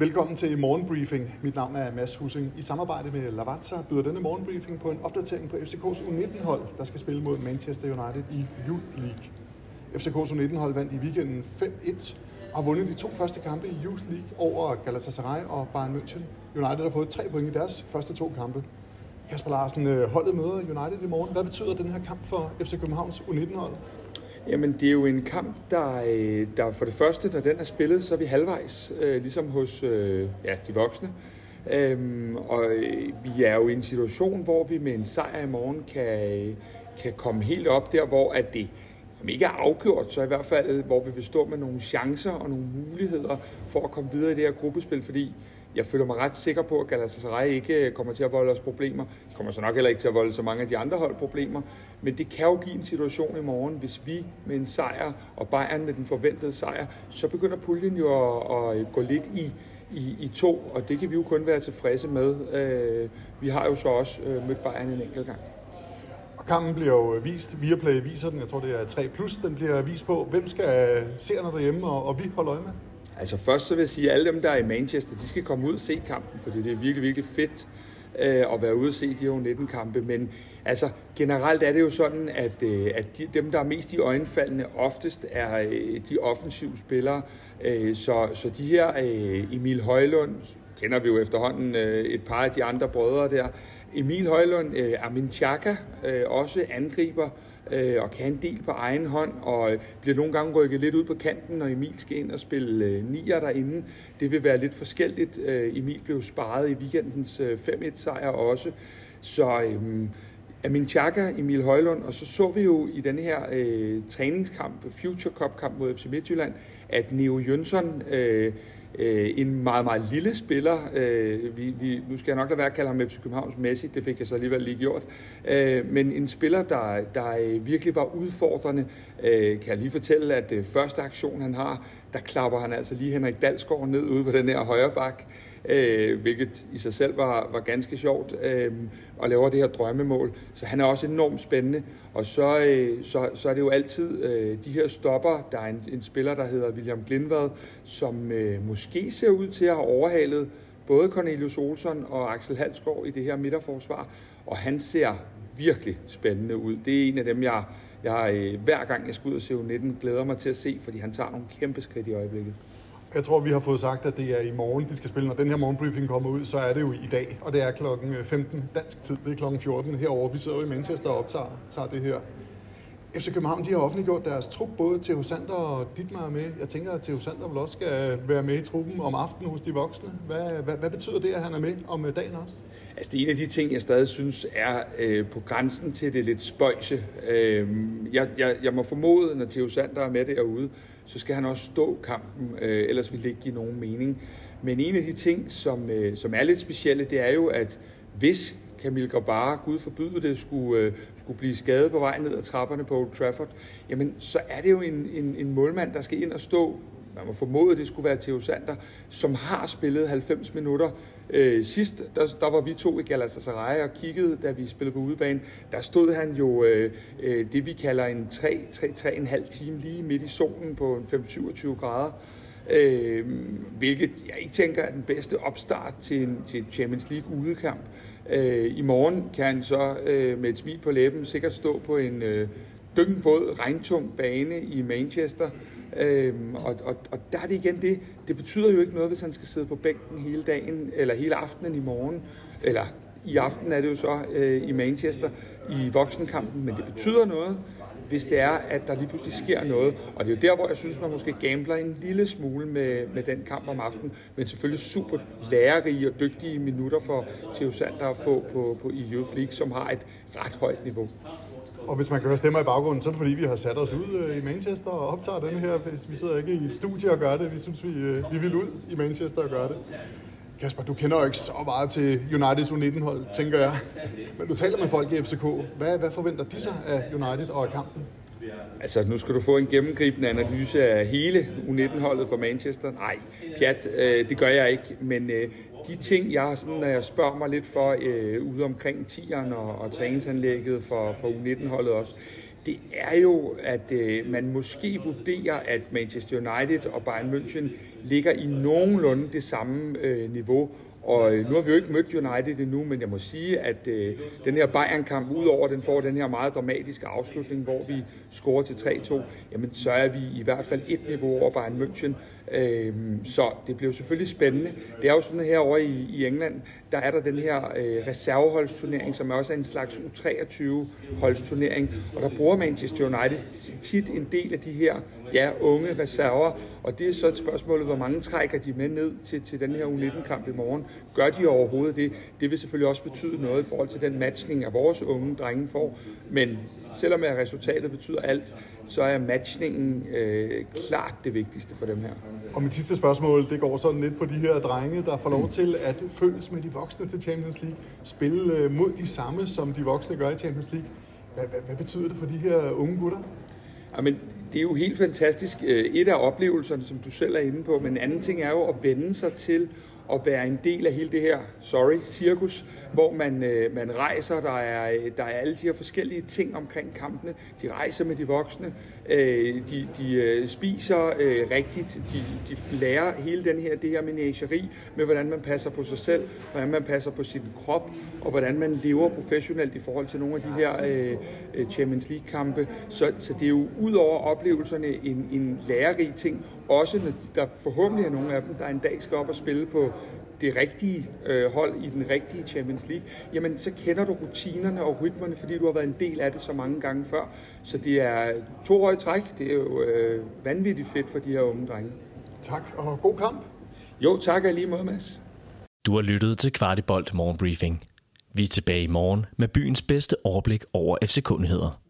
Velkommen til morgenbriefing. Mit navn er Mads Hussing. I samarbejde med Lavazza byder denne morgenbriefing på en opdatering på FCK's U19-hold, der skal spille mod Manchester United i Youth League. FCK's U19-hold vandt i weekenden 5-1 og har vundet de to første kampe i Youth League over Galatasaray og Bayern München. United har fået tre point i deres første to kampe. Kasper Larsen, øh, holdet møder United i morgen. Hvad betyder den her kamp for FC Københavns U19-hold? Jamen, det er jo en kamp, der, øh, der for det første, når den er spillet, så er vi halvvejs, øh, ligesom hos øh, ja, de voksne. Øhm, og øh, vi er jo i en situation, hvor vi med en sejr i morgen kan, kan komme helt op der, hvor at det om ikke er afgjort, så i hvert fald, hvor vi vil stå med nogle chancer og nogle muligheder for at komme videre i det her gruppespil, fordi jeg føler mig ret sikker på, at Galatasaray ikke øh, kommer til at volde os problemer. De kommer så nok heller ikke til at volde så mange af de andre hold problemer. Men det kan jo give en situation i morgen, hvis vi med en sejr og Bayern med den forventede sejr, så begynder puljen jo at, at øh, gå lidt i, i, i to, og det kan vi jo kun være tilfredse med. Øh, vi har jo så også øh, mødt Bayern en enkelt gang. Og kampen bliver jo øh, vist, Viaplay viser den, jeg tror det er 3+, den bliver vist på. Hvem skal seerne derhjemme, og, og vi holde øje med? Altså først så vil jeg sige, at alle dem, der er i Manchester, de skal komme ud og se kampen, fordi det er virkelig, virkelig fedt øh, at være ude og se de her 19-kampe. Men altså generelt er det jo sådan, at, øh, at de, dem, der er mest i øjenfaldene, oftest er øh, de offensive spillere. Øh, så, så de her øh, Emil Højlund, kender vi jo efterhånden øh, et par af de andre brødre der. Emil Højlund, øh, Armin Chaka, øh, også angriber, øh, og kan en del på egen hånd, og øh, bliver nogle gange rykket lidt ud på kanten, når Emil skal ind og spille øh, nier derinde. Det vil være lidt forskelligt. Øh, Emil blev sparet i weekendens øh, 5-1 sejr også. Så øh, Amin Chaka, Emil Højlund, og så så vi jo i den her øh, træningskamp, Future Cup kamp mod FC Midtjylland, at Neo Jønsson øh, øh, en meget, meget lille spiller. Øh, vi, vi, nu skal jeg nok lade være at kalde ham FC Københavns Messi, det fik jeg så alligevel lige gjort. Øh, men en spiller, der, der øh, virkelig var udfordrende, øh, kan jeg lige fortælle, at øh, første aktion han har, der klapper han altså lige Henrik Dalsgaard ned ude på den her højre bak øh, Øh, hvilket i sig selv var, var ganske sjovt, øh, og laver det her drømmemål. Så han er også enormt spændende. Og så, øh, så, så er det jo altid øh, de her stopper. Der er en, en spiller, der hedder William Glindvad, som øh, måske ser ud til at have overhalet både Cornelius Olsson og Axel Halsgaard i det her midterforsvar, og han ser virkelig spændende ud. Det er en af dem, jeg, jeg øh, hver gang jeg skal ud og se U19, glæder mig til at se, fordi han tager nogle kæmpe skridt i øjeblikket. Jeg tror, vi har fået sagt, at det er i morgen, de skal spille. Når den her morgenbriefing kommer ud, så er det jo i dag, og det er klokken øh, 15 dansk tid. Det er klokken 14 herover. Vi sidder jo i Manchester og optager tager det her. FC København de har offentliggjort deres trup, både til Sander og Dietmar er med. Jeg tænker, at Theo Hosander vil også skal være med i truppen om aftenen hos de voksne. Hvad, hvad, hvad betyder det, at han er med om øh, dagen også? Altså, det er en af de ting, jeg stadig synes er øh, på grænsen til det lidt spøjse. Øh, jeg, jeg, jeg må formode, når Theo Sander er med derude, så skal han også stå kampen, øh, ellers vil det ikke give nogen mening. Men en af de ting, som, øh, som er lidt specielle, det er jo, at hvis Camille Grabara, Gud forbyde det, skulle, øh, skulle blive skadet på vej ned ad trapperne på Old Trafford, jamen så er det jo en, en, en målmand, der skal ind og stå man må formode, at det skulle være Theo Sander, som har spillet 90 minutter. Øh, sidst, der, der var vi to i Galatasaray og kiggede, da vi spillede på udebane, der stod han jo øh, øh det, vi kalder en 3-3,5 time lige midt i solen på 5-27 grader. Øh, hvilket jeg ikke tænker er den bedste opstart til en, til Champions League udekamp. Øh, I morgen kan han så øh, med et smil på læben sikkert stå på en øh, dyngvåd, regntung bane i Manchester. Øhm, og, og, og der er det igen det, det betyder jo ikke noget, hvis han skal sidde på bænken hele dagen, eller hele aftenen i morgen, eller i aften er det jo så øh, i Manchester i voksenkampen, men det betyder noget, hvis det er, at der lige pludselig sker noget. Og det er jo der, hvor jeg synes, man måske gambler en lille smule med, med den kamp om aftenen, men selvfølgelig super lærerige og dygtige minutter for Theo Sander at få på, på i Youth League, som har et ret højt niveau. Og hvis man kan høre stemmer i baggrunden, så er det fordi, vi har sat os ud øh, i Manchester og optager den her. Vi sidder ikke i et studie og gør det. Vi synes, vi, øh, vi vil ud i Manchester og gøre det. Kasper, du kender jo ikke så meget til Uniteds U19-hold, tænker jeg. Men du taler med folk i FCK. Hvad, hvad forventer de sig af United og af kampen? Altså, nu skal du få en gennemgribende analyse af hele U19-holdet for Manchester. Nej, pjat, øh, det gør jeg ikke. Men øh, de ting, jeg sådan, når jeg spørger mig lidt for øh, ude omkring tieren og, og træningsanlægget for, for U19-holdet også, det er jo, at øh, man måske vurderer, at Manchester United og Bayern München ligger i nogenlunde det samme øh, niveau, og øh, nu har vi jo ikke mødt United endnu, men jeg må sige, at øh, den her Bayern-kamp, udover den får den her meget dramatiske afslutning, hvor vi scorer til 3-2, jamen så er vi i hvert fald et niveau over Bayern München. Øh, så det bliver jo selvfølgelig spændende. Det er jo sådan her over i, i England, der er der den her øh, reserveholdsturnering, som er også er en slags U23-holdsturnering, og der bruger Manchester United tit en del af de her ja, unge reserver, og det er så et spørgsmål, hvor mange trækker de med ned til, til den her U19-kamp i morgen. Gør de overhovedet det? Det vil selvfølgelig også betyde noget i forhold til den matchning, af vores unge drenge får. Men selvom at resultatet betyder alt, så er matchningen øh, klart det vigtigste for dem her. Og mit sidste spørgsmål, det går sådan lidt på de her drenge, der får lov til at følges med de voksne til Champions League. Spille øh, mod de samme, som de voksne gør i Champions League. Hvad, hvad, hvad betyder det for de her unge gutter? Jamen, det er jo helt fantastisk. Øh, et af oplevelserne, som du selv er inde på, men en anden ting er jo at vende sig til at være en del af hele det her, sorry, cirkus, hvor man, øh, man rejser, der er, øh, der er alle de her forskellige ting omkring kampene. De rejser med de voksne, øh, de, de øh, spiser øh, rigtigt, de, de lærer hele den her, det her menageri med, hvordan man passer på sig selv, hvordan man passer på sin krop, og hvordan man lever professionelt i forhold til nogle af de her øh, øh Champions League-kampe. Så, så det er jo ud over oplevelserne en, en lærerig ting, også når der forhåbentlig er nogle af dem, der en dag skal op og spille på det rigtige øh, hold i den rigtige Champions League, jamen så kender du rutinerne og rytmerne, fordi du har været en del af det så mange gange før. Så det er to år i træk. Det er jo øh, vanvittigt fedt for de her unge drenge. Tak, og god kamp. Jo, tak og lige måde, Mads. Du har lyttet til Kvartibolt Morgenbriefing. Vi er tilbage i morgen med byens bedste overblik over FC-kundigheder.